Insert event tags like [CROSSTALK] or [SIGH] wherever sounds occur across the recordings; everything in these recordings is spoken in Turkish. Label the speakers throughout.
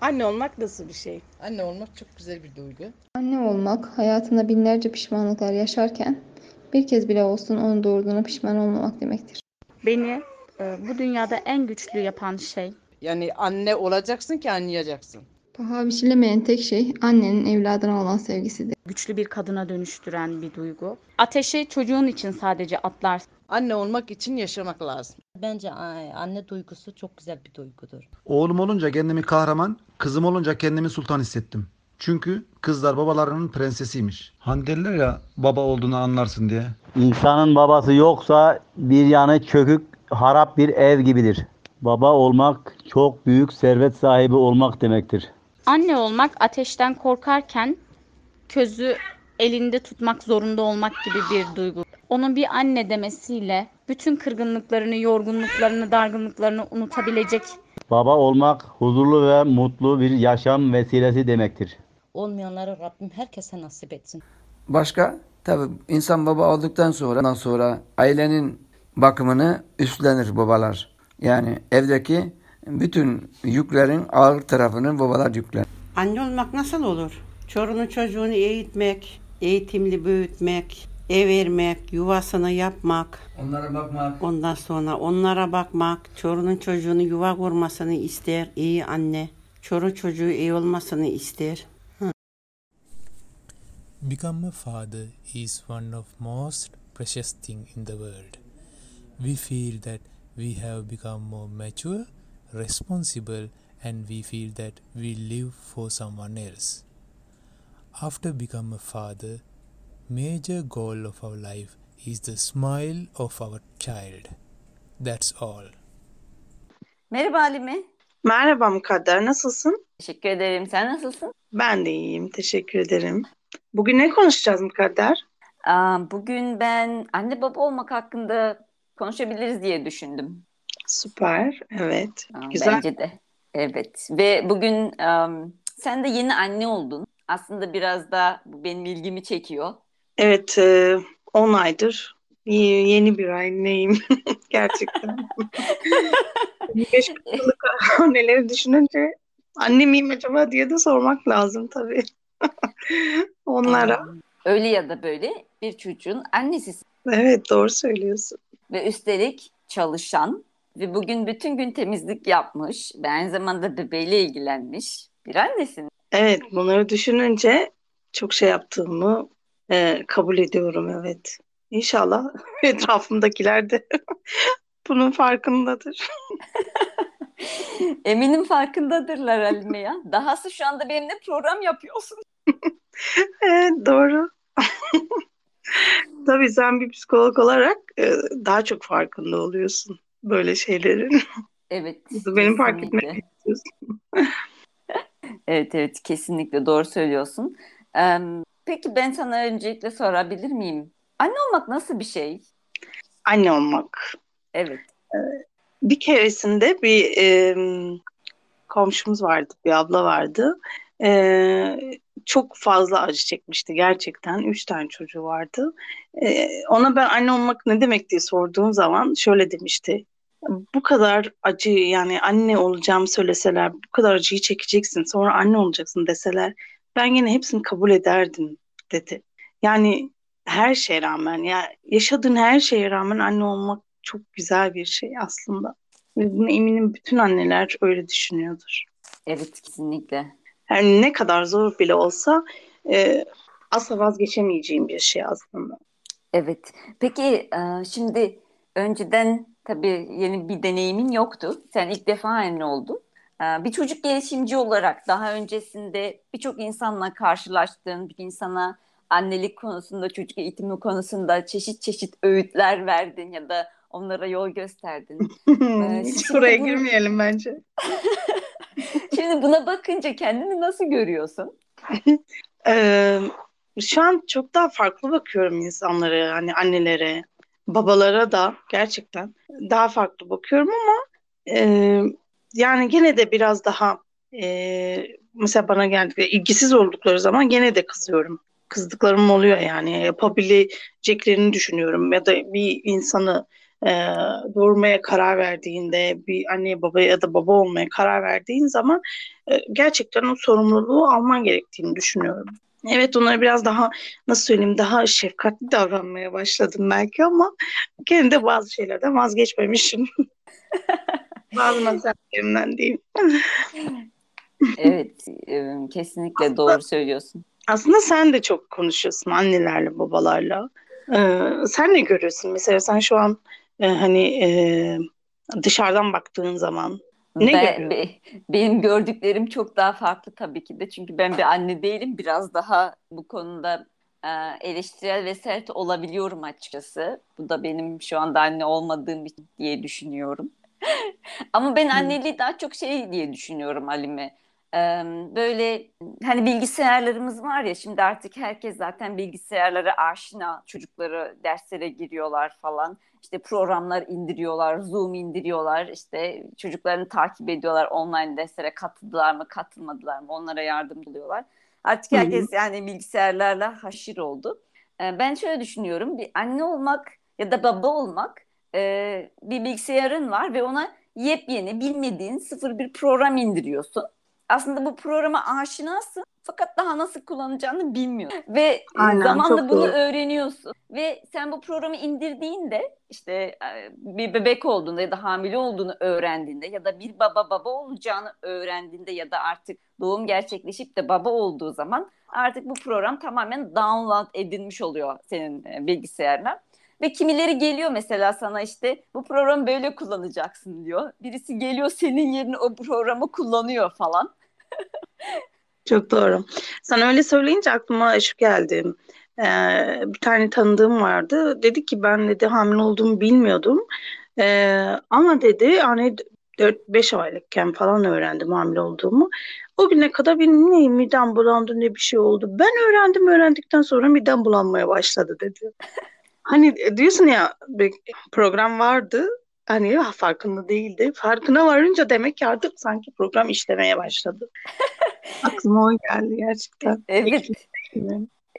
Speaker 1: Anne olmak nasıl bir şey?
Speaker 2: Anne olmak çok güzel bir duygu.
Speaker 3: Anne olmak, hayatında binlerce pişmanlıklar yaşarken bir kez bile olsun onu doğurduğuna pişman olmamak demektir.
Speaker 4: Beni e, bu dünyada en güçlü yapan şey
Speaker 2: Yani anne olacaksın ki anlayacaksın.
Speaker 3: Paha biçilemeyen tek şey annenin evladına olan sevgisidir.
Speaker 4: güçlü bir kadına dönüştüren bir duygu. Ateşe çocuğun için sadece atlarsın.
Speaker 2: Anne olmak için yaşamak lazım.
Speaker 5: Bence anne duygusu çok güzel bir duygudur.
Speaker 6: Oğlum olunca kendimi kahraman, kızım olunca kendimi sultan hissettim. Çünkü kızlar babalarının prensesiymiş. Hani derler ya baba olduğunu anlarsın diye.
Speaker 7: İnsanın babası yoksa bir yanı çökük, harap bir ev gibidir. Baba olmak çok büyük servet sahibi olmak demektir.
Speaker 4: Anne olmak ateşten korkarken közü elinde tutmak zorunda olmak gibi bir duygu. Onun bir anne demesiyle bütün kırgınlıklarını, yorgunluklarını, dargınlıklarını unutabilecek
Speaker 7: Baba olmak huzurlu ve mutlu bir yaşam vesilesi demektir.
Speaker 5: Olmayanları Rabbim herkese nasip etsin.
Speaker 8: Başka? Tabii insan baba olduktan sonra ondan sonra ailenin bakımını üstlenir babalar. Yani evdeki bütün yüklerin ağır tarafını babalar yükler.
Speaker 9: Anne olmak nasıl olur? Çorunu çocuğunu eğitmek, eğitimli büyütmek, ev vermek, yuvasını yapmak,
Speaker 8: Onlara bakmak.
Speaker 9: ondan sonra onlara bakmak, çorunun çocuğunu yuva kurmasını ister iyi anne. Çoru çocuğu iyi olmasını ister.
Speaker 10: Become a father is one of most precious thing in the world. We feel that we have become more mature, responsible and we feel that we live for someone else. After become a father, major goal of our life is the smile of our child. That's all.
Speaker 11: Merhaba Halime.
Speaker 1: Merhaba Mukadder, nasılsın?
Speaker 11: Teşekkür ederim. Sen nasılsın?
Speaker 1: Ben de iyiyim, teşekkür ederim. Bugün ne konuşacağız Mukadder?
Speaker 11: Aa, bugün ben anne baba olmak hakkında konuşabiliriz diye düşündüm.
Speaker 1: Süper, evet.
Speaker 11: Aa,
Speaker 1: Güzel.
Speaker 11: Bence de. Evet. Ve bugün am, sen de yeni anne oldun. Aslında biraz da bu benim ilgimi çekiyor.
Speaker 1: Evet, e, 10 aydır y- yeni bir anneyim [LAUGHS] gerçekten. [LAUGHS] 25 yıllık anneleri düşününce anne miyim acaba diye de sormak lazım tabii. [LAUGHS] Onlara.
Speaker 11: Öyle ya da böyle bir çocuğun annesisin.
Speaker 1: Evet, doğru söylüyorsun.
Speaker 11: Ve üstelik çalışan ve bugün bütün gün temizlik yapmış ve aynı zamanda bebeğiyle ilgilenmiş bir annesin.
Speaker 1: Evet, bunları düşününce çok şey yaptığımı e, kabul ediyorum, evet. İnşallah [LAUGHS] etrafımdakiler de [LAUGHS] bunun farkındadır. [LAUGHS]
Speaker 11: Eminim farkındadırlar Halime ya. Dahası şu anda benimle program yapıyorsun.
Speaker 1: Evet, doğru. Tabii sen bir psikolog olarak e, daha çok farkında oluyorsun böyle şeylerin.
Speaker 11: Evet, [LAUGHS]
Speaker 1: Benim fark etmek istiyorsun. [LAUGHS]
Speaker 11: Evet evet kesinlikle doğru söylüyorsun. Ee, peki ben sana öncelikle sorabilir miyim? Anne olmak nasıl bir şey?
Speaker 1: Anne olmak.
Speaker 11: Evet.
Speaker 1: Bir keresinde bir e, komşumuz vardı, bir abla vardı. E, çok fazla acı çekmişti gerçekten. Üç tane çocuğu vardı. E, ona ben anne olmak ne demek diye sorduğum zaman şöyle demişti. Bu kadar acı yani anne olacağımı söyleseler, bu kadar acıyı çekeceksin, sonra anne olacaksın deseler, ben yine hepsini kabul ederdim dedi. Yani her şeye rağmen, ya yaşadığın her şeye rağmen anne olmak çok güzel bir şey aslında. Ve bunu eminim bütün anneler öyle düşünüyordur.
Speaker 11: Evet kesinlikle.
Speaker 1: Yani ne kadar zor bile olsa e, asla vazgeçemeyeceğim bir şey aslında.
Speaker 11: Evet. Peki e, şimdi önceden tabii yeni bir deneyimin yoktu. Sen ilk defa anne oldun. E, Bir çocuk gelişimci olarak daha öncesinde birçok insanla karşılaştığın, bir insana annelik konusunda, çocuk eğitimi konusunda çeşit çeşit öğütler verdin ya da onlara yol gösterdin. [LAUGHS] Ee,
Speaker 1: Hiç buraya
Speaker 11: bu-
Speaker 1: girmeyelim bence. [LAUGHS]
Speaker 11: Şimdi buna bakınca kendini nasıl görüyorsun? [LAUGHS]
Speaker 1: Ee, şu an çok daha farklı bakıyorum insanlara, hani annelere, babalara da gerçekten daha farklı bakıyorum ama e, yani gene de biraz daha e, mesela bana geldikleri ilgisiz oldukları zaman gene de kızıyorum. Kızdıklarım oluyor yani yapabileceklerini düşünüyorum ya da bir insanı e, doğurmaya karar verdiğinde bir anne baba ya da baba olmaya karar verdiğin zaman e, gerçekten o sorumluluğu alman gerektiğini düşünüyorum. Evet onlara biraz daha nasıl söyleyeyim daha şefkatli davranmaya başladım belki ama gene de bazı şeylerden vazgeçmemişim. [LAUGHS] bazı meselelerimden değil.
Speaker 11: Evet, e, kesinlikle doğru söylüyorsun.
Speaker 1: Aslında sen de çok konuşuyorsun annelerle, babalarla. Ee, sen ne görüyorsun? Mesela sen şu an e, hani e, dışarıdan baktığın zaman ne
Speaker 11: Ben, be- benim gördüklerim çok daha farklı tabii ki de. Çünkü ben bir anne değilim. Biraz daha bu konuda e, eleştirel ve sert olabiliyorum açıkçası. Bu da benim şu anda anne olmadığım diye düşünüyorum. [LAUGHS] Ama ben anneliği daha çok şey diye düşünüyorum Halime. Böyle hani bilgisayarlarımız var ya şimdi artık herkes zaten bilgisayarlara aşina. Çocukları derslere giriyorlar falan. İşte programlar indiriyorlar, Zoom indiriyorlar. İşte çocuklarını takip ediyorlar. Online derslere katıldılar mı, katılmadılar mı? Onlara yardım buluyorlar. Artık herkes yani bilgisayarlarla haşir oldu. Ben şöyle düşünüyorum. Bir anne olmak ya da baba olmak bir bilgisayarın var ve ona yepyeni bilmediğin sıfır bir program indiriyorsun. Aslında bu programa aşinasın fakat daha nasıl kullanacağını bilmiyorsun. Ve e,
Speaker 1: Aynen,
Speaker 11: zamanla bunu
Speaker 1: doğru.
Speaker 11: öğreniyorsun. Ve sen bu programı indirdiğinde işte e, bir bebek olduğunda ya da hamile olduğunu öğrendiğinde ya da bir baba baba olacağını öğrendiğinde ya da artık doğum gerçekleşip de baba olduğu zaman artık bu program tamamen download edilmiş oluyor senin e, bilgisayarına. Ve kimileri geliyor mesela sana işte bu programı böyle kullanacaksın diyor. Birisi geliyor senin yerine o programı kullanıyor falan. [LAUGHS]
Speaker 1: Çok doğru. Sen öyle söyleyince aklıma şu geldi. Ee, bir tane tanıdığım vardı. Dedi ki ben dedi hamile olduğumu bilmiyordum. Ee, ama dedi hani 4-5 aylıkken falan öğrendim hamile olduğumu. O güne kadar benim ne midem bulandı ne bir şey oldu. Ben öğrendim öğrendikten sonra midem bulanmaya başladı dedi. [LAUGHS] Hani diyorsun ya bir program vardı. Hani ya farkında değildi. Farkına varınca demek ki artık sanki program işlemeye başladı. [LAUGHS] Aklıma o geldi gerçekten.
Speaker 11: Evet.
Speaker 1: Ekşi.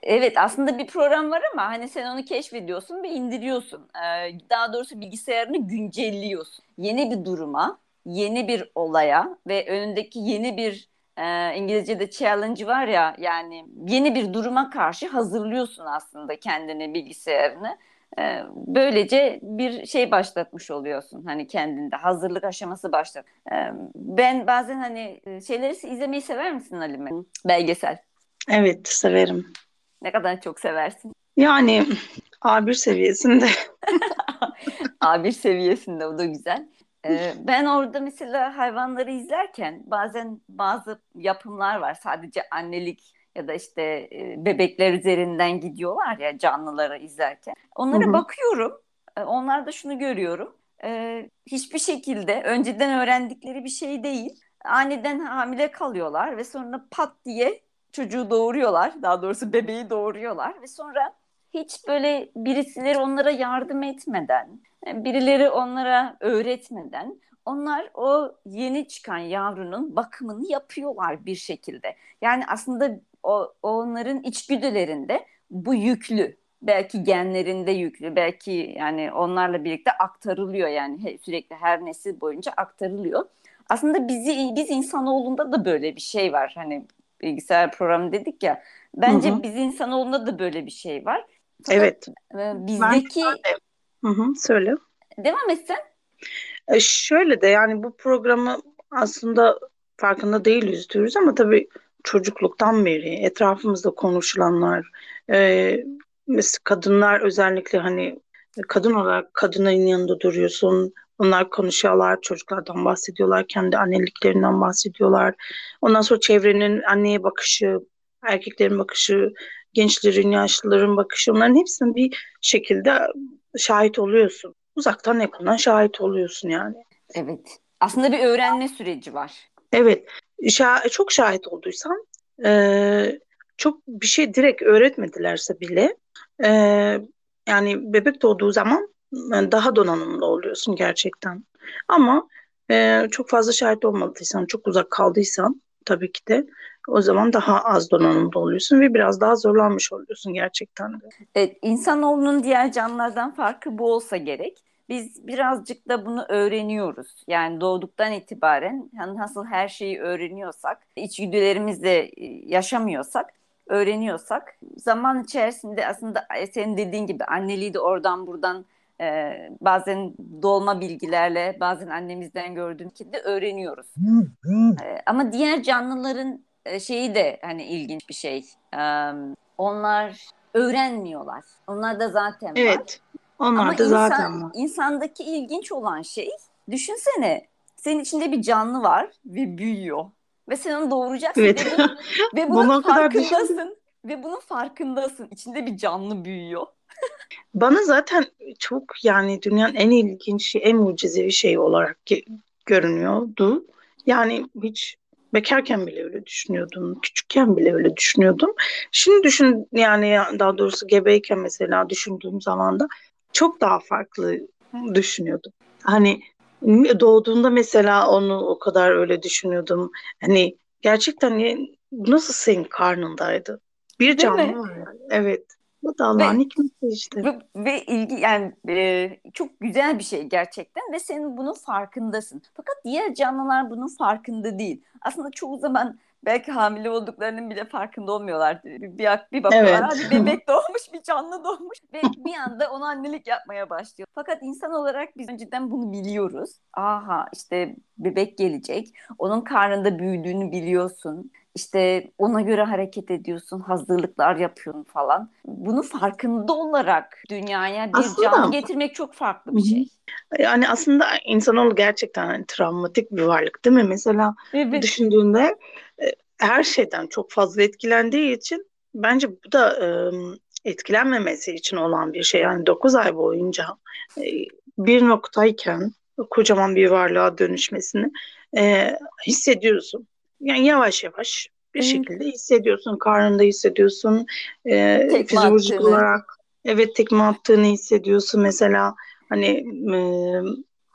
Speaker 11: Evet aslında bir program var ama hani sen onu keşfediyorsun ve indiriyorsun. Ee, daha doğrusu bilgisayarını güncelliyorsun. Yeni bir duruma, yeni bir olaya ve önündeki yeni bir e, İngilizce'de challenge var ya yani yeni bir duruma karşı hazırlıyorsun aslında kendini bilgisayarını. Ee, böylece bir şey başlatmış oluyorsun hani kendinde hazırlık aşaması başlat. Ee, ben bazen hani e, şeyleri izlemeyi sever misin Halime? Belgesel.
Speaker 1: Evet severim.
Speaker 11: Ne kadar çok seversin.
Speaker 1: Yani A1 seviyesinde. [LAUGHS]
Speaker 11: A1 seviyesinde o da güzel. Ee, ben orada mesela hayvanları izlerken bazen bazı yapımlar var sadece annelik ya da işte e, bebekler üzerinden gidiyorlar ya canlıları izlerken. Onlara
Speaker 1: Hı hı.
Speaker 11: bakıyorum. E, Onlarda şunu görüyorum. E, hiçbir şekilde önceden öğrendikleri bir şey değil. Aniden hamile kalıyorlar ve sonra pat diye çocuğu doğuruyorlar. Daha doğrusu bebeği doğuruyorlar ve sonra hiç böyle birisileri onlara yardım etmeden, birileri onlara öğretmeden onlar o yeni çıkan yavrunun bakımını yapıyorlar bir şekilde. Yani aslında o onların içgüdülerinde bu yüklü. Belki genlerinde yüklü, belki yani onlarla birlikte aktarılıyor yani sürekli her nesil boyunca aktarılıyor. Aslında bizi biz insanoğlunda da böyle bir şey var. Hani bilgisayar programı dedik ya. Bence
Speaker 1: Hı hı.
Speaker 11: biz insanoğlunda da böyle bir şey var. Fakat
Speaker 1: Evet.
Speaker 11: e, bizdeki
Speaker 1: Hı hı, söyle.
Speaker 11: devam etsen.
Speaker 1: E, şöyle de yani bu programı aslında farkında değiliz diyoruz ama tabii çocukluktan beri etrafımızda konuşulanlar e, mesela kadınlar özellikle hani kadın olarak kadının yanında duruyorsun. Onlar konuşuyorlar, çocuklardan bahsediyorlar, kendi anneliklerinden bahsediyorlar. Ondan sonra çevrenin anneye bakışı, erkeklerin bakışı, gençlerin, yaşlıların bakışı, onların hepsine bir şekilde şahit oluyorsun. Uzaktan yakından şahit oluyorsun yani.
Speaker 11: Evet. Aslında bir öğrenme süreci var.
Speaker 1: Evet, şa- çok şahit olduysam e, çok bir şey direkt öğretmedilerse bile e, yani bebek doğduğu zaman e, daha donanımlı oluyorsun gerçekten. Ama e, çok fazla şahit olmadıysan, çok uzak kaldıysan tabii ki de o zaman daha az donanımlı oluyorsun ve biraz daha zorlanmış oluyorsun gerçekten de.
Speaker 11: Evet, insanoğlunun diğer canlılardan farkı bu olsa gerek. biz birazcık da bunu öğreniyoruz. Yani doğduktan itibaren yani nasıl her şeyi öğreniyorsak, içgüdülerimizle e, yaşamıyorsak, öğreniyorsak zaman içerisinde aslında e, senin dediğin gibi anneliği de oradan buradan e, bazen dolma bilgilerle bazen annemizden gördüğüm ki de öğreniyoruz. E, ama diğer canlıların e, şeyi de hani ilginç bir şey. E, onlar öğrenmiyorlar. Onlar da zaten var.
Speaker 1: Evet. Onlar
Speaker 11: Ama
Speaker 1: da
Speaker 11: insan,
Speaker 1: zaten var.
Speaker 11: insandaki ilginç olan şey düşünsene senin içinde bir canlı var ve büyüyor. Ve sen onu doğuracaksın
Speaker 1: Evet.
Speaker 11: ve, bunun, [LAUGHS] ve bunun
Speaker 1: kadar
Speaker 11: farkındasın. Ve bunun farkındasın. İçinde bir canlı büyüyor.
Speaker 1: Bana zaten çok yani dünyanın en ilginç, en mucizevi şeyi olarak görünüyordu. Yani hiç bekarken bile öyle düşünüyordum, küçükken bile öyle düşünüyordum. Şimdi düşün yani ya- daha doğrusu gebeyken mesela düşündüğüm zaman da çok daha farklı düşünüyordum. Hani doğduğunda mesela onu o kadar öyle düşünüyordum. Hani gerçekten nasıl senin karnındaydı? Bir
Speaker 11: Değil
Speaker 1: canlı
Speaker 11: mi?
Speaker 1: var yani. Evet. Bu da Allah'ın hikmeti işte.
Speaker 11: Ve, ve ilgi yani e, çok güzel bir şey gerçekten ve senin bunun farkındasın. Fakat diğer canlılar bunun farkında değil. Aslında çoğu zaman belki hamile olduklarının bile farkında olmuyorlar. Bir, bir, bir bakıyorlar
Speaker 1: Evet.
Speaker 11: hadi bebek [LAUGHS] doğmuş bir canlı doğmuş ve bir anda ona annelik yapmaya başlıyor. Fakat insan olarak biz önceden bunu biliyoruz. Aha işte bebek gelecek. Onun karnında büyüdüğünü biliyorsun. İşte ona göre hareket ediyorsun, hazırlıklar yapıyorsun falan. Bunun farkında olarak dünyaya bir
Speaker 1: Aslında-
Speaker 11: canlı getirmek çok farklı bir şey.
Speaker 1: Yani aslında insanoğlu gerçekten hani travmatik bir varlık değil mi? Mesela
Speaker 11: Evet.
Speaker 1: düşündüğünde e, her şeyden çok fazla etkilendiği için bence bu da e, etkilenmemesi için olan bir şey. Yani 9 ay boyunca e, bir noktayken kocaman bir varlığa dönüşmesini e, hissediyorsun. Yani yavaş yavaş bir şekilde hissediyorsun. Karnında hissediyorsun. E,
Speaker 11: Tekme
Speaker 1: fizyolojik
Speaker 11: attığını.
Speaker 1: olarak evet tekme attığını hissediyorsun mesela. Hani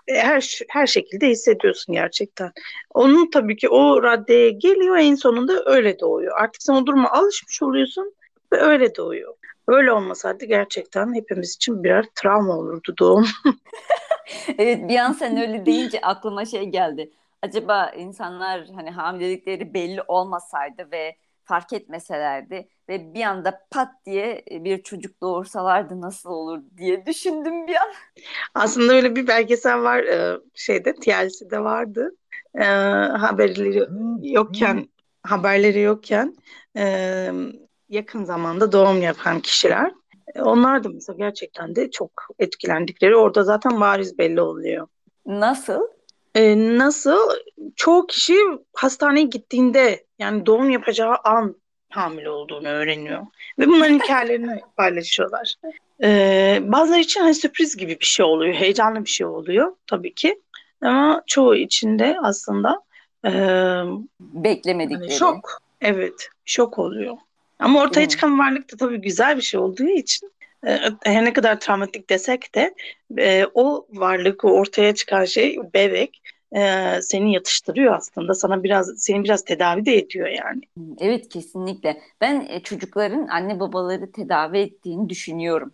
Speaker 1: e, her her şekilde hissediyorsun gerçekten. Onun tabii ki o raddeye geliyor en sonunda öyle doğuyor. Artık sen o duruma alışmış oluyorsun ve öyle doğuyor. Öyle olmasaydı gerçekten hepimiz için birer travma olurdu doğum. [LAUGHS]
Speaker 11: Evet bir an sen öyle deyince aklıma şey geldi. Acaba insanlar hani hamilelikleri belli olmasaydı ve fark etmeselerdi ve bir anda pat diye bir çocuk doğursalardı nasıl olur diye düşündüm bir an.
Speaker 1: Aslında öyle bir belgesel var e, şeyde TLC'de vardı. E, haberleri yokken haberleri yokken e, yakın zamanda doğum yapan kişiler. E, onlar da mesela gerçekten de çok etkilendikleri orada zaten bariz belli oluyor.
Speaker 11: Nasıl?
Speaker 1: E, nasıl? Çoğu kişi hastaneye gittiğinde yani doğum yapacağı an hamile olduğunu öğreniyor. Ve bunların hikayelerini [LAUGHS] paylaşıyorlar. E, bazıları için hani sürpriz gibi bir şey oluyor. Heyecanlı bir şey oluyor tabii ki. Ama çoğu için de aslında e,
Speaker 11: Beklemedikleri.
Speaker 1: hani şok. Evet, şok oluyor. Ama ortaya çıkan varlık da tabii güzel bir şey olduğu için her ne kadar travmatik desek de e, o varlık, o ortaya çıkan şey bebek e, seni yatıştırıyor aslında. Sana biraz seni biraz tedavi de ediyor yani.
Speaker 11: Evet kesinlikle. Ben e, çocukların anne babaları tedavi ettiğini düşünüyorum.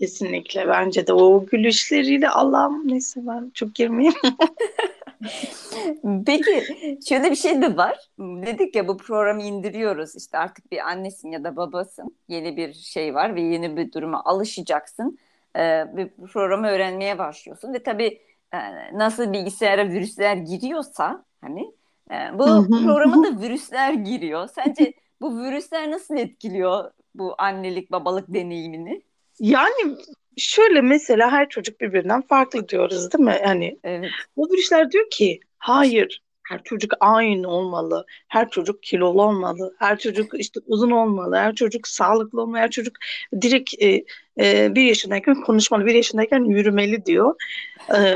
Speaker 1: Kesinlikle bence de o gülüşleriyle Allah'ım neyse ben çok girmeyeyim. [LAUGHS] [LAUGHS]
Speaker 11: Peki şöyle bir şey de var. Dedik ya bu programı indiriyoruz. İşte artık bir annesin ya da babasın. Yeni bir şey var ve yeni bir duruma alışacaksın. Ee, bu programı öğrenmeye başlıyorsun. Ve tabii e, nasıl bilgisayara virüsler giriyorsa hani e, bu programa da virüsler giriyor. Sence bu virüsler nasıl etkiliyor bu annelik babalık deneyimini?
Speaker 1: Yani şöyle mesela her çocuk birbirinden farklı diyoruz değil mi? Yani
Speaker 11: Evet.
Speaker 1: bu virüsler diyor ki hayır her çocuk aynı olmalı. Her çocuk kilolu olmalı. Her çocuk işte uzun olmalı. Her çocuk sağlıklı olmalı. Her çocuk direkt e, e, bir yaşındayken konuşmalı. Bir yaşındayken yürümeli diyor. E,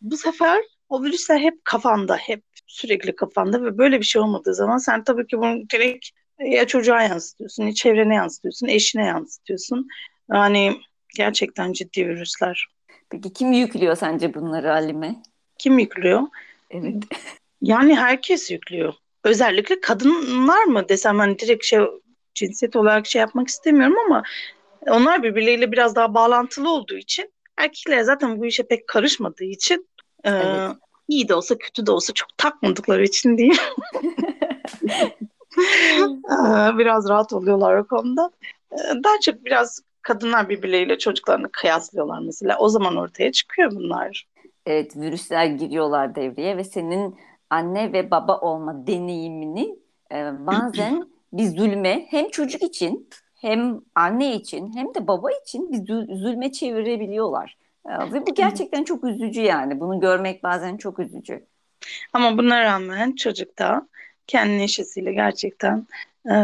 Speaker 1: bu sefer o virüsler hep kafanda. Hep sürekli kafanda ve böyle bir şey olmadığı zaman sen tabii ki bunu direkt ya çocuğa yansıtıyorsun, ya çevrene yansıtıyorsun, eşine yansıtıyorsun. Yani gerçekten ciddi virüsler.
Speaker 11: Peki kim yüklüyor sence bunları Halime?
Speaker 1: Kim yüklüyor?
Speaker 11: Evet.
Speaker 1: Yani herkes yüklüyor. Özellikle kadınlar mı desem hani direkt şey cinsiyet olarak şey yapmak istemiyorum ama onlar birbirleriyle biraz daha bağlantılı olduğu için erkekler zaten bu işe pek karışmadığı için e,
Speaker 11: Evet.
Speaker 1: iyi de olsa kötü de olsa çok takmadıkları için değil. [LAUGHS] [LAUGHS] Biraz rahat oluyorlar o konuda. Ee, Daha çok biraz kadınlar birbirleriyle çocuklarını kıyaslıyorlar mesela. O zaman ortaya çıkıyor bunlar.
Speaker 11: Evet, virüsler giriyorlar devreye ve senin anne ve baba olma deneyimini e, bazen [CLEARS THROAT] bir zulme hem çocuk için hem anne için hem de baba için bir zul- zulme çevirebiliyorlar. E, ve bu gerçekten çok üzücü yani. Bunu görmek bazen çok üzücü.
Speaker 1: Ama buna rağmen çocuk da kendi neşesiyle gerçekten e,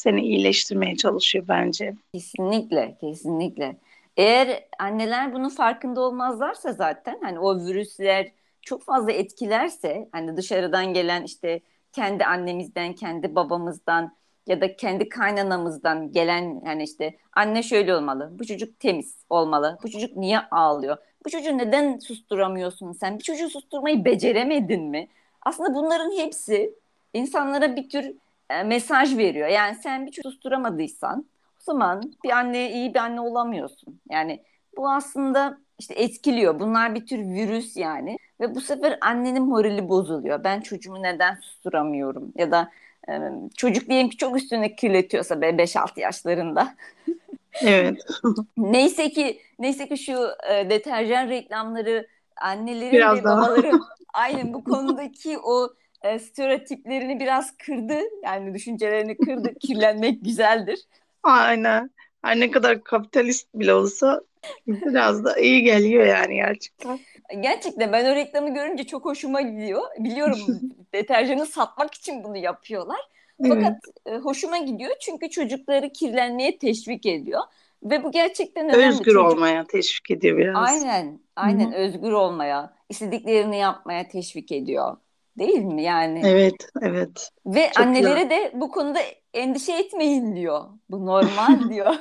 Speaker 1: seni iyileştirmeye çalışıyor bence.
Speaker 11: Kesinlikle, kesinlikle. Eğer anneler bunun farkında olmazlarsa zaten hani o virüsler çok fazla etkilerse hani dışarıdan gelen işte kendi annemizden, kendi babamızdan ya da kendi kaynanamızdan gelen yani işte anne şöyle olmalı, bu çocuk temiz olmalı, bu çocuk niye ağlıyor, bu çocuğu neden susturamıyorsun sen, bir çocuğu susturmayı beceremedin mi? Aslında bunların hepsi insanlara bir tür e, mesaj veriyor. Yani sen bir çocuğu susturamadıysan o zaman bir anne iyi bir anne olamıyorsun. Yani bu aslında işte etkiliyor. Bunlar bir tür virüs yani. Ve bu sefer annenin morali bozuluyor. Ben çocuğumu neden susturamıyorum? Ya da e, çocuk diyelim ki çok üstüne kirletiyorsa be 5-6 yaşlarında. [LAUGHS]
Speaker 1: Evet. [LAUGHS]
Speaker 11: Neyse ki neyse ki şu e, deterjan reklamları annelerin
Speaker 1: Biraz
Speaker 11: ve babaların [LAUGHS] aynen bu konudaki o e, stereotiplerini biraz kırdı. Yani düşüncelerini kırdı. [LAUGHS] Kirlenmek güzeldir.
Speaker 1: Aynen. Her ne kadar kapitalist bile olsa biraz da iyi geliyor yani gerçekten.
Speaker 11: Gerçekten ben o reklamı görünce çok hoşuma gidiyor. Biliyorum [LAUGHS] deterjanı satmak için bunu yapıyorlar. Fakat e, hoşuma gidiyor çünkü çocukları kirlenmeye teşvik ediyor. Ve bu gerçekten önemli.
Speaker 1: Özgür
Speaker 11: Çocuk-
Speaker 1: olmaya teşvik ediyor biraz.
Speaker 11: Aynen, aynen
Speaker 1: Hı hı.
Speaker 11: özgür olmaya, istediklerini yapmaya teşvik ediyor. Değil mi yani?
Speaker 1: Evet, evet.
Speaker 11: Ve
Speaker 1: Çok
Speaker 11: annelere
Speaker 1: güzel.
Speaker 11: de bu konuda endişe etmeyin diyor. Bu normal [LAUGHS] diyor.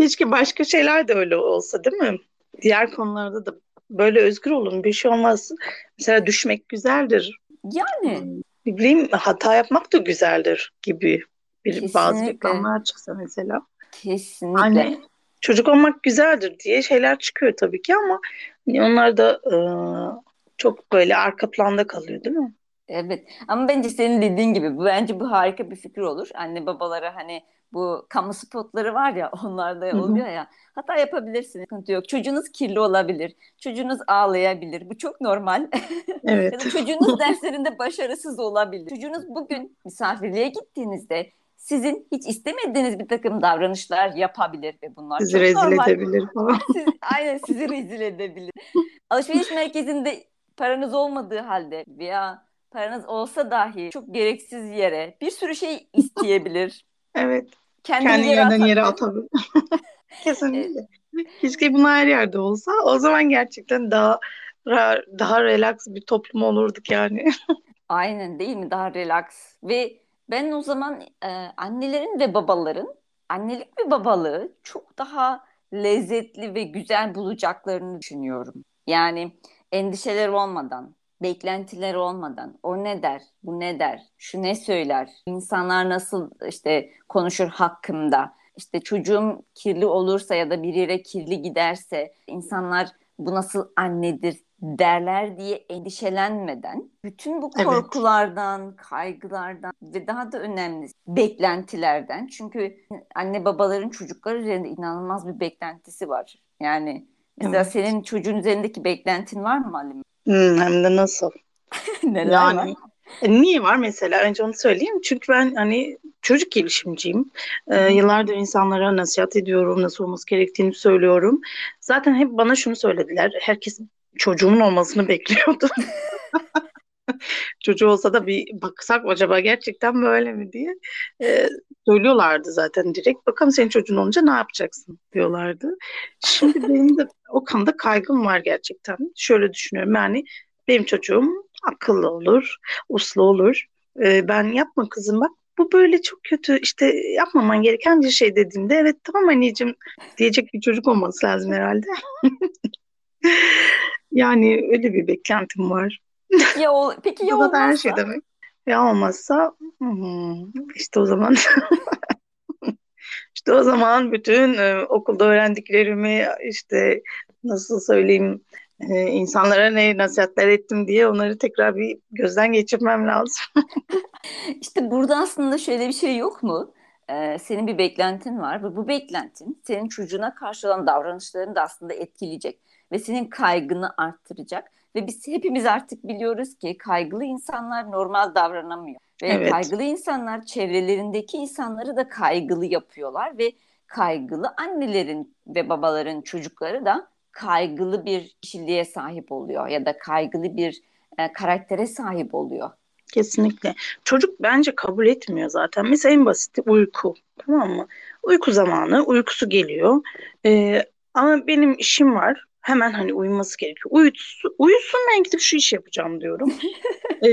Speaker 1: Keşke başka şeyler de öyle olsa değil mi? Diğer konularda da böyle özgür olun. Bir şey olmaz. Mesela düşmek güzeldir.
Speaker 11: Yani
Speaker 1: Ne bileyim hata yapmak da güzeldir gibi bir bazı reklamlar çıksa mesela.
Speaker 11: kesinlikle.
Speaker 1: Hani çocuk olmak güzeldir diye şeyler çıkıyor tabii ki ama hani onlar da e, çok böyle arka planda kalıyor değil mi?
Speaker 11: Evet ama bence senin dediğin gibi bu bence bu harika bir fikir olur. Anne babalara hani bu kamu spotları var ya [LAUGHS] onlarda oluyor ya hata yapabilirsiniz sıkıntı yok. Çocuğunuz kirli olabilir. Çocuğunuz ağlayabilir. Bu çok normal. [LAUGHS] Ya
Speaker 1: Evet.
Speaker 11: da çocuğunuz [LAUGHS] derslerinde başarısız olabilir. Çocuğunuz bugün misafirliğe gittiğinizde sizin hiç istemediğiniz bir takım davranışlar yapabilir ve bunlar
Speaker 1: Sizi
Speaker 11: çok
Speaker 1: rezil
Speaker 11: normal.
Speaker 1: edebilir falan.
Speaker 11: Siz, aynen sizi rezil edebilir. Alışveriş merkezinde paranız olmadığı halde veya paranız olsa dahi çok gereksiz yere bir sürü şey isteyebilir. [LAUGHS]
Speaker 1: Evet.
Speaker 11: Kendini
Speaker 1: Kendi
Speaker 11: yere
Speaker 1: yerden yere
Speaker 11: atabilir. [LAUGHS]
Speaker 1: Kesinlikle. [LAUGHS] Keşke bunlar her yerde olsa. O zaman gerçekten daha daha relax bir toplum olurduk yani.
Speaker 11: Aynen değil mi? Daha relax. Ve ben o zaman e, annelerin ve babaların annelik ve babalığı çok daha lezzetli ve güzel bulacaklarını düşünüyorum. Yani endişeler olmadan, beklentiler olmadan, o ne der, bu ne der, şu ne söyler, insanlar nasıl işte konuşur hakkımda, işte çocuğum kirli olursa ya da bir yere kirli giderse insanlar bu nasıl annedir derler diye endişelenmeden bütün bu
Speaker 1: Evet.
Speaker 11: korkulardan, kaygılardan ve daha da önemlisi beklentilerden çünkü anne babaların çocuklar üzerinde inanılmaz bir beklentisi var. Yani mesela
Speaker 1: Evet.
Speaker 11: senin çocuğun üzerindeki beklentin var mı Halim?
Speaker 1: Hmm, hem de nasıl? [LAUGHS]
Speaker 11: Neler
Speaker 1: Yani
Speaker 11: var?
Speaker 1: e, niye var mesela? Önce onu söyleyeyim. Çünkü ben hani çocuk gelişimciyim. Ee, yıllardır insanlara nasihat ediyorum, nasıl olması gerektiğini söylüyorum. Zaten hep bana şunu söylediler. Herkes çocuğumun olmasını bekliyordu. [LAUGHS] [LAUGHS] Çocuğu olsa da bir baksak acaba gerçekten böyle mi diye Ee, söylüyorlardı zaten direkt. Bakalım senin çocuğun olunca ne yapacaksın diyorlardı. Şimdi benim de o konuda kaygım var gerçekten. Şöyle düşünüyorum yani benim çocuğum akıllı olur, uslu olur. Ee, ben yapma kızım bak bu böyle çok kötü işte yapmaman gereken bir şey dediğimde evet tamam anneciğim diyecek bir çocuk olması lazım herhalde. [LAUGHS] Yani öyle bir beklentim var.
Speaker 11: Ya o, peki ya
Speaker 1: da her şey
Speaker 11: olmazsa?
Speaker 1: demek. Ya olmazsa hmm, işte o zaman işte [LAUGHS] İşte o zaman bütün e, okulda öğrendiklerimi işte nasıl söyleyeyim e, insanlara ne nasihatler ettim diye onları tekrar bir gözden geçirmem lazım. [LAUGHS]
Speaker 11: İşte burada aslında şöyle bir şey yok mu? Ee, senin bir beklentin var ve bu beklentin senin çocuğuna karşı olan davranışlarını da aslında etkileyecek ve senin kaygını arttıracak. Ve biz hepimiz artık biliyoruz ki kaygılı insanlar normal davranamıyor. Ve
Speaker 1: Evet.
Speaker 11: kaygılı insanlar çevrelerindeki insanları da kaygılı yapıyorlar ve kaygılı annelerin ve babaların çocukları da kaygılı bir kişiliğe sahip oluyor ya da kaygılı bir e, karaktere sahip oluyor.
Speaker 1: Kesinlikle. Çocuk bence kabul etmiyor zaten. Mesela en basiti uyku. Tamam mı? Uyku zamanı, uykusu geliyor. Ee, ama benim işim var. Hemen hani uyuması gerekiyor. Uyusun, uyusun ben gidip şu işi yapacağım diyorum. [LAUGHS] Ee,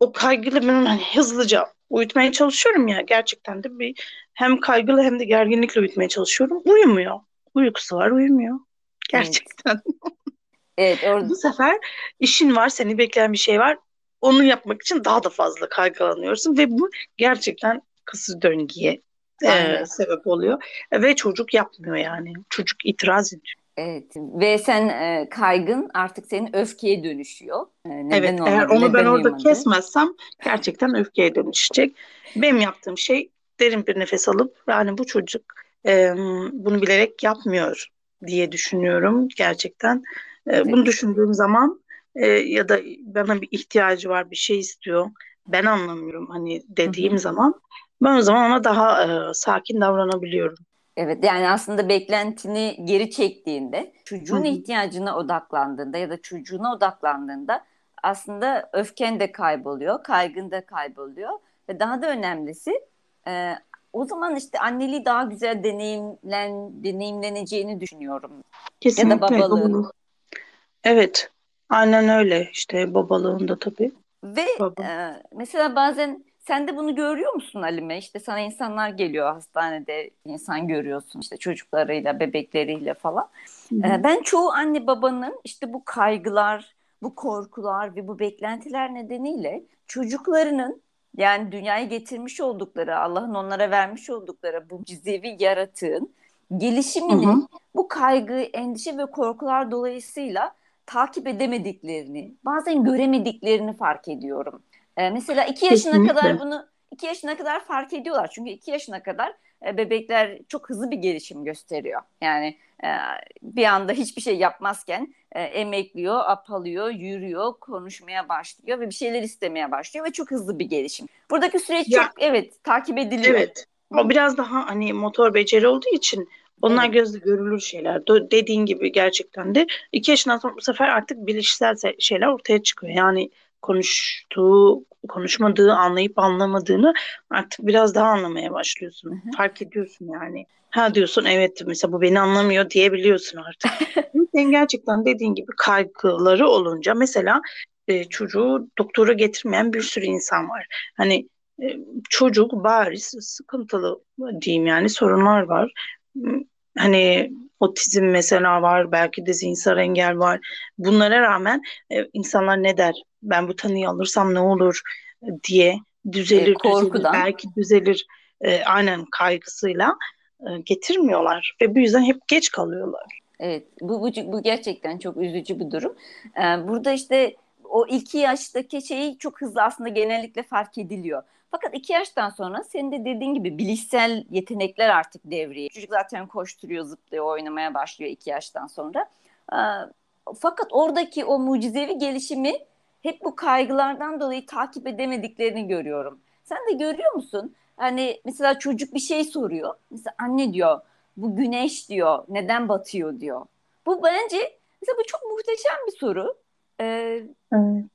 Speaker 1: o kaygıyla ben hani hızlıca uyutmaya çalışıyorum ya. Gerçekten de bir hem kaygılı hem de gerginlikle uyutmaya çalışıyorum. Uyumuyor. Uykusu var, uyumuyor. Gerçekten.
Speaker 11: Evet, orada
Speaker 1: Bu sefer işin var, seni bekleyen bir şey var. Onu yapmak için daha da fazla kaygılanıyorsun ve bu gerçekten kısır döngüye e, sebep oluyor. Ve çocuk yapmıyor yani. Çocuk itiraz ediyor.
Speaker 11: Evet ve sen e, kaygın artık senin öfkeye dönüşüyor. E, neden
Speaker 1: Evet, eğer
Speaker 11: olmadı,
Speaker 1: onu ben orada kesmezsem gerçekten öfkeye dönüşecek. Benim yaptığım şey derin bir nefes alıp yani bu çocuk e, bunu bilerek yapmıyor diye düşünüyorum gerçekten. E, bunu düşündüğüm zaman e, ya da bana bir ihtiyacı var, bir şey istiyor. Ben anlamıyorum hani dediğim zaman ben o zaman ona daha e, sakin davranabiliyorum.
Speaker 11: Evet yani aslında beklentini geri çektiğinde, çocuğun
Speaker 1: Hı hı.
Speaker 11: ihtiyacına odaklandığında ya da çocuğuna odaklandığında aslında öfken de kayboluyor, kaygın da kayboluyor ve daha da önemlisi e, o zaman işte anneliği daha güzel deneyimlen deneyimleneceğini düşünüyorum.
Speaker 1: Kesinlikle.
Speaker 11: Ya da babalığın.
Speaker 1: Evet, aynen öyle işte babalığında tabii.
Speaker 11: Ve e, mesela bazen sen de bunu görüyor musun Halime? İşte sana insanlar geliyor hastanede insan görüyorsun işte çocuklarıyla, bebekleriyle falan.
Speaker 1: Hı hı.
Speaker 11: E, ben çoğu anne babanın işte bu kaygılar, bu korkular ve bu beklentiler nedeniyle çocuklarının yani dünyaya getirmiş oldukları, Allah'ın onlara vermiş oldukları bu mucizevi yaratığın gelişimini
Speaker 1: Hı hı.
Speaker 11: bu kaygı, endişe ve korkular dolayısıyla takip edemediklerini, bazen göremediklerini fark ediyorum. Ee, mesela iki yaşına
Speaker 1: Kesinlikle.
Speaker 11: kadar bunu iki yaşına kadar fark ediyorlar. Çünkü iki yaşına kadar e, bebekler çok hızlı bir gelişim gösteriyor. Yani e, bir anda hiçbir şey yapmazken e, emekliyor, apalıyor, yürüyor, konuşmaya başlıyor ve bir şeyler istemeye başlıyor ve çok hızlı bir gelişim. Buradaki süreç
Speaker 1: Ya-
Speaker 11: çok evet takip ediliyor.
Speaker 1: Evet. O biraz daha hani motor beceri olduğu için onlar
Speaker 11: Evet.
Speaker 1: gözle görülür şeyler. Dediğin gibi gerçekten de iki yaşından sonra bu sefer artık bilişsel se- şeyler ortaya çıkıyor. Yani konuştuğu, konuşmadığı, anlayıp anlamadığını artık biraz daha anlamaya başlıyorsun. Fark ediyorsun yani. Ha diyorsun evet mesela bu beni anlamıyor diyebiliyorsun artık. [LAUGHS] Sen gerçekten dediğin gibi kaygıları olunca mesela e, çocuğu doktora getirmeyen bir sürü insan var. Hani e, çocuk bariz sıkıntılı diyeyim yani sorunlar var. Hani otizm mesela var, belki de zihinsel engel var. Bunlara rağmen e, insanlar ne der? Ben bu tanıyı alırsam ne olur e, diye düzelir, düzelir,
Speaker 11: korkudan.
Speaker 1: belki düzelir e, aynen kaygısıyla e, getirmiyorlar ve bu yüzden hep geç kalıyorlar.
Speaker 11: Evet, bu, bu, bu gerçekten çok üzücü bir durum. Ee, burada işte o iki yaştaki şeyi çok hızlı aslında genellikle fark ediliyor. Fakat iki yaştan sonra senin de dediğin gibi bilişsel yetenekler artık devreye. Çocuk zaten koşturuyor, zıplıyor, oynamaya başlıyor iki yaştan sonra. Fakat oradaki o mucizevi gelişimi hep bu kaygılardan dolayı takip edemediklerini görüyorum. Sen de görüyor musun? Hani mesela çocuk bir şey soruyor. Mesela anne diyor bu güneş diyor neden batıyor diyor. Bu bence mesela bu çok muhteşem bir soru. Ee,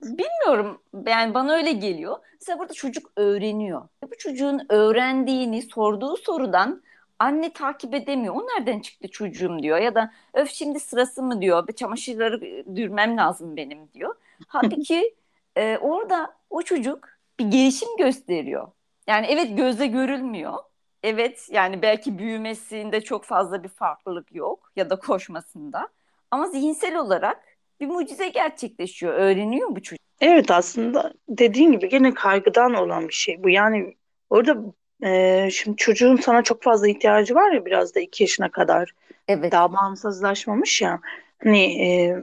Speaker 11: bilmiyorum yani bana öyle geliyor. Mesela burada çocuk öğreniyor. Ve bu çocuğun öğrendiğini sorduğu sorudan anne takip edemiyor. O nereden çıktı çocuğum diyor ya da öf şimdi sırası mı diyor. Bir çamaşırları dürmem lazım benim diyor. Halbuki [LAUGHS] e, orada o çocuk bir gelişim gösteriyor. Yani evet gözle görülmüyor. Evet yani belki büyümesinde çok fazla bir farklılık yok ya da koşmasında. Ama zihinsel olarak bir mucize gerçekleşiyor. Öğreniyor bu çocuk.
Speaker 1: Evet aslında dediğin gibi gene kaygıdan olan bir şey bu. Yani orada e, şimdi çocuğun sana çok fazla ihtiyacı var ya biraz da iki yaşına kadar.
Speaker 11: Evet.
Speaker 1: Daha bağımsızlaşmamış ya. Hani e,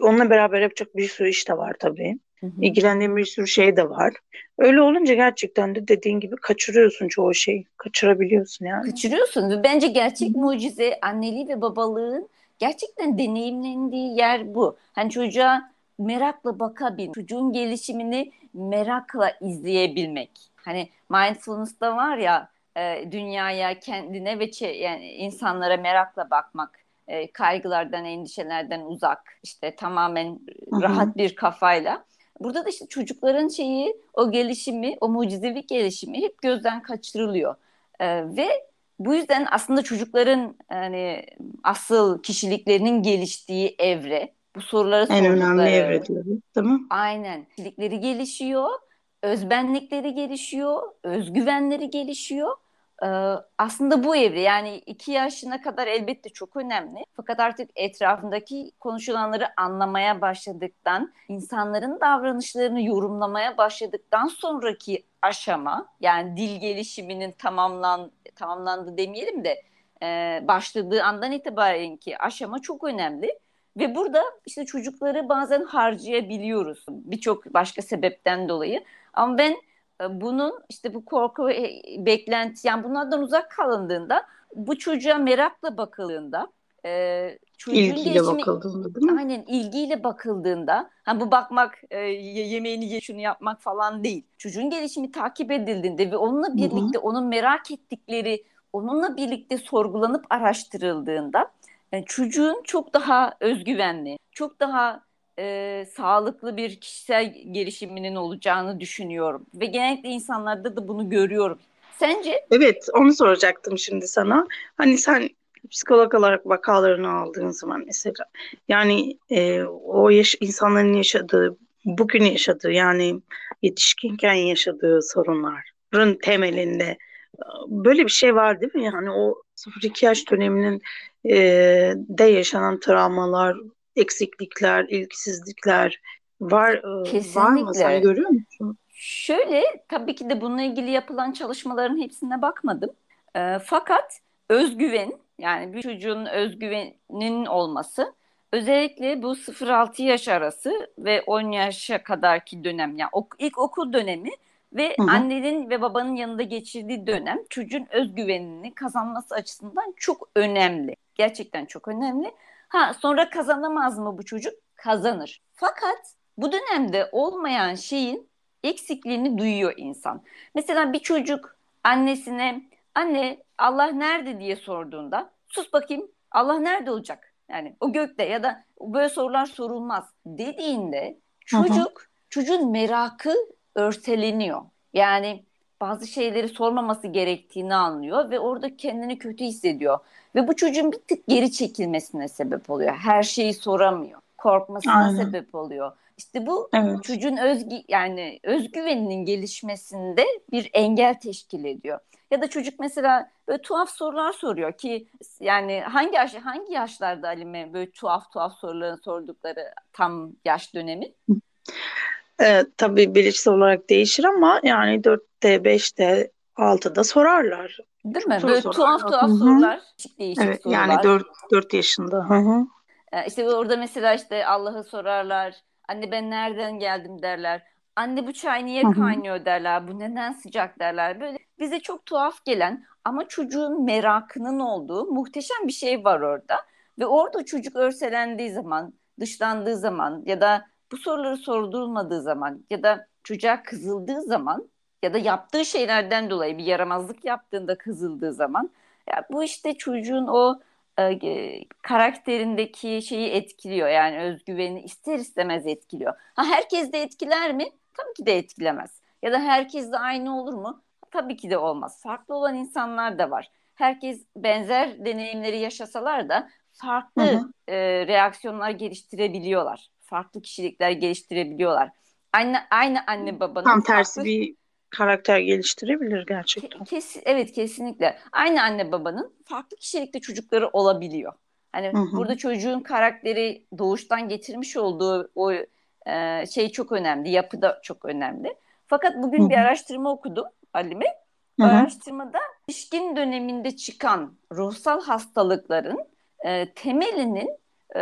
Speaker 1: onunla beraber yapacak bir sürü iş de var tabii.
Speaker 11: Hı hı.
Speaker 1: İlgilendiğin bir sürü şey de var. Öyle olunca gerçekten de dediğin gibi kaçırıyorsun çoğu şeyi. Kaçırabiliyorsun yani.
Speaker 11: Kaçırıyorsun bence gerçek mucize anneliği ve babalığın gerçekten deneyimlendiği yer bu. Hani çocuğa merakla bakabilmek, çocuğun gelişimini merakla izleyebilmek. Hani mindfulness'ta var ya e, dünyaya, kendine ve çe- yani insanlara merakla bakmak, e, kaygılardan, endişelerden uzak, işte tamamen
Speaker 1: Hı hı.
Speaker 11: rahat bir kafayla. Burada da işte çocukların şeyi, o gelişimi, o mucizevi gelişimi hep gözden kaçırılıyor. E, ve bu yüzden aslında çocukların yani asıl kişiliklerinin geliştiği evre, bu soruları
Speaker 1: En önemli evre diyoruz, değil mi?
Speaker 11: aynen kişilikleri gelişiyor, özbenlikleri gelişiyor, özgüvenleri gelişiyor. Ee, aslında bu evre yani iki yaşına kadar elbette çok önemli. Fakat artık etrafındaki konuşulanları anlamaya başladıktan, insanların davranışlarını yorumlamaya başladıktan sonraki aşama yani dil gelişiminin tamamlan tamamlandı demeyelim de e, başladığı andan itibaren ki aşama çok önemli. Ve burada işte çocukları bazen harcayabiliyoruz birçok başka sebepten dolayı. Ama ben e, bunun işte bu korku e, beklenti yani bunlardan uzak kalındığında bu çocuğa merakla bakıldığında e, çocuğun
Speaker 1: İlgiyle
Speaker 11: gelişimi
Speaker 1: bakıldığında değil mi?
Speaker 11: aynen ilgiyle bakıldığında ha bu bakmak e, ye- yemeğini ye şunu yapmak falan değil. Çocuğun gelişimi takip edildiğinde ve onunla birlikte onun merak ettikleri onunla birlikte sorgulanıp araştırıldığında yani çocuğun çok daha özgüvenli, çok daha e, sağlıklı bir kişisel gelişiminin olacağını düşünüyorum. Ve genellikle insanlarda da bunu görüyorum. Sence?
Speaker 1: Evet, onu soracaktım şimdi sana. Hani sen psikolog olarak vakalarını aldığın zaman mesela yani e, o yaş insanların yaşadığı, bugün yaşadığı yani yetişkinken yaşadığı sorunların temelinde e, böyle bir şey var değil mi? Yani o 0-2 yaş döneminin e, de yaşanan travmalar, eksiklikler, ilgisizlikler var e, var mı? Sen
Speaker 11: Kesinlikle.
Speaker 1: görüyor musun?
Speaker 11: Şöyle tabii ki de bununla ilgili yapılan çalışmaların hepsine bakmadım. E, fakat özgüven yani bir çocuğun özgüveninin olması özellikle bu 0-6 yaş arası ve 10 yaşa kadarki dönem yani ok- ilk okul dönemi ve
Speaker 1: Hı hı.
Speaker 11: annenin ve babanın yanında geçirdiği dönem çocuğun özgüvenini kazanması açısından çok önemli. Gerçekten çok önemli. Ha sonra kazanamaz mı bu çocuk? Kazanır. Fakat bu dönemde olmayan şeyin eksikliğini duyuyor insan. Mesela bir çocuk annesine anne Allah nerede diye sorduğunda sus bakayım Allah nerede olacak? Yani o gökte ya da böyle sorular sorulmaz dediğinde
Speaker 1: Hı hı.
Speaker 11: çocuk çocuğun merakı örteleniyor. Yani bazı şeyleri sormaması gerektiğini anlıyor ve orada kendini kötü hissediyor. Ve bu çocuğun bir tık geri çekilmesine sebep oluyor. Her şeyi soramıyor. Korkmasına
Speaker 1: Aynen.
Speaker 11: sebep oluyor. İşte bu
Speaker 1: Evet.
Speaker 11: çocuğun özgü yani özgüveninin gelişmesinde bir engel teşkil ediyor. Ya da çocuk mesela böyle tuhaf sorular soruyor ki yani hangi yaş hangi yaşlarda Alime böyle tuhaf tuhaf soruların sordukları tam yaş dönemi?
Speaker 1: E, tabii bilinçli olarak değişir ama yani 4'te, 5'te, 6'da sorarlar.
Speaker 11: Değil mi?
Speaker 1: soru
Speaker 11: Böyle
Speaker 1: sorarlar.
Speaker 11: tuhaf tuhaf
Speaker 1: Hı hı.
Speaker 11: sorular, değişik değişik
Speaker 1: Evet,
Speaker 11: sorular.
Speaker 1: yani 4 4 yaşında. Hı hı.
Speaker 11: Ee, işte orada mesela işte Allah'ı sorarlar. Anne ben nereden geldim derler. Anne bu çay niye kaynıyor derler. Bu neden sıcak derler. Böyle bize çok tuhaf gelen ama çocuğun merakının olduğu muhteşem bir şey var orada. Ve orada çocuk örselendiği zaman, dışlandığı zaman ya da bu soruları sordurulmadığı zaman ya da çocuğa kızıldığı zaman ya da yaptığı şeylerden dolayı bir yaramazlık yaptığında kızıldığı zaman ya bu işte çocuğun o e, karakterindeki şeyi etkiliyor. Yani özgüveni ister istemez etkiliyor. Ha herkes de etkiler mi? Tabii ki de etkilemez. Ya da herkes de aynı olur mu? Tabii ki de olmaz. Farklı olan insanlar da var. Herkes benzer deneyimleri yaşasalar da farklı
Speaker 1: Hı hı.
Speaker 11: e, reaksiyonlar geliştirebiliyorlar. Farklı kişilikler geliştirebiliyorlar. Aynı aynı anne babanın
Speaker 1: Tam tersi
Speaker 11: farklı
Speaker 1: bir karakter geliştirebilir gerçekten.
Speaker 11: Kes, evet kesinlikle. Aynı anne babanın farklı kişilikte çocukları olabiliyor. Hani
Speaker 1: Hı hı.
Speaker 11: burada çocuğun karakteri doğuştan getirmiş olduğu o e, şey çok önemli, yapı da çok önemli. Fakat
Speaker 1: Hı
Speaker 11: bugün bir
Speaker 1: hı.
Speaker 11: araştırma okudum Halime.
Speaker 1: Hı hı.
Speaker 11: araştırmada yetişkin döneminde çıkan ruhsal hastalıkların e, temelinin e,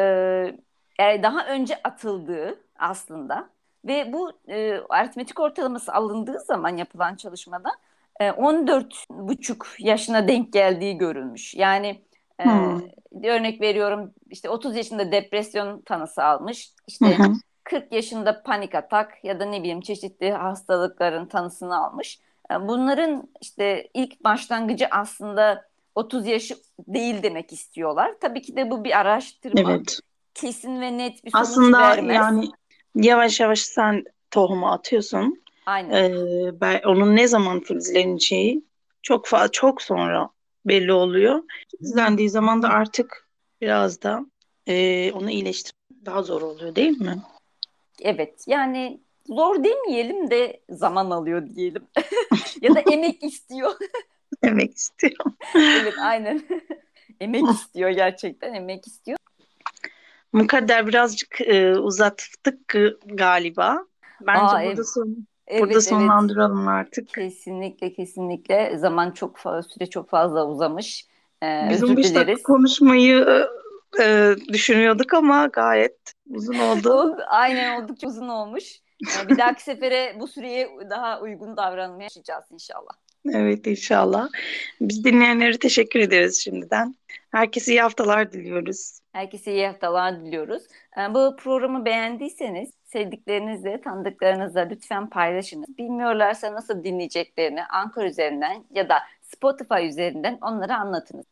Speaker 11: daha önce atıldığı aslında ve bu e, aritmetik ortalaması alındığı zaman yapılan çalışmada e, 14,5 yaşına denk geldiği görülmüş. Yani e,
Speaker 1: Hmm.
Speaker 11: örnek veriyorum işte 30 yaşında depresyon tanısı almış. İşte
Speaker 1: hı.
Speaker 11: 40 yaşında panik atak ya da ne bileyim çeşitli hastalıkların tanısını almış. E, Bunların işte ilk başlangıcı aslında 30 yaşı değil demek istiyorlar. Tabii ki de bu bir araştırma.
Speaker 1: Evet.
Speaker 11: Kesin ve net bir sonuç
Speaker 1: Aslında
Speaker 11: vermez.
Speaker 1: yani yavaş yavaş sen tohumu atıyorsun.
Speaker 11: Aynen.
Speaker 1: Ee, ben, onun ne zaman filizleneceği çok fa çok sonra belli oluyor. Filizlendiği zaman da artık biraz da e, onu iyileştirmek daha zor oluyor değil mi?
Speaker 11: Evet yani zor demeyelim de zaman alıyor diyelim. [LAUGHS] ya da emek istiyor. [LAUGHS]
Speaker 1: Demek istiyorum.
Speaker 11: evet aynen. [LAUGHS] emek istiyor gerçekten emek istiyor.
Speaker 1: Mukadder birazcık e, uzattık e, galiba. Bence
Speaker 11: Aa,
Speaker 1: burada
Speaker 11: evet.
Speaker 1: son
Speaker 11: Evet,
Speaker 1: burada
Speaker 11: evet.
Speaker 1: sonlandıralım artık.
Speaker 11: Kesinlikle kesinlikle zaman çok süre çok fazla uzamış. Ee,
Speaker 1: Biz
Speaker 11: özür
Speaker 1: 15 dakika konuşmayı e, e, düşünüyorduk ama gayet uzun oldu. [LAUGHS]
Speaker 11: Aynen oldukça uzun olmuş. Ee, bir dahaki sefere bu süreye daha uygun davranmaya çalışacağız inşallah.
Speaker 1: Evet inşallah. Biz dinleyenlere teşekkür ederiz şimdiden. Herkese iyi haftalar diliyoruz.
Speaker 11: Herkese iyi haftalar diliyoruz. Ee, Bu programı beğendiyseniz sevdiklerinizle, tanıdıklarınızla lütfen paylaşınız. Bilmiyorlarsa nasıl dinleyeceklerini Anchor üzerinden ya da Spotify üzerinden onlara anlatınız.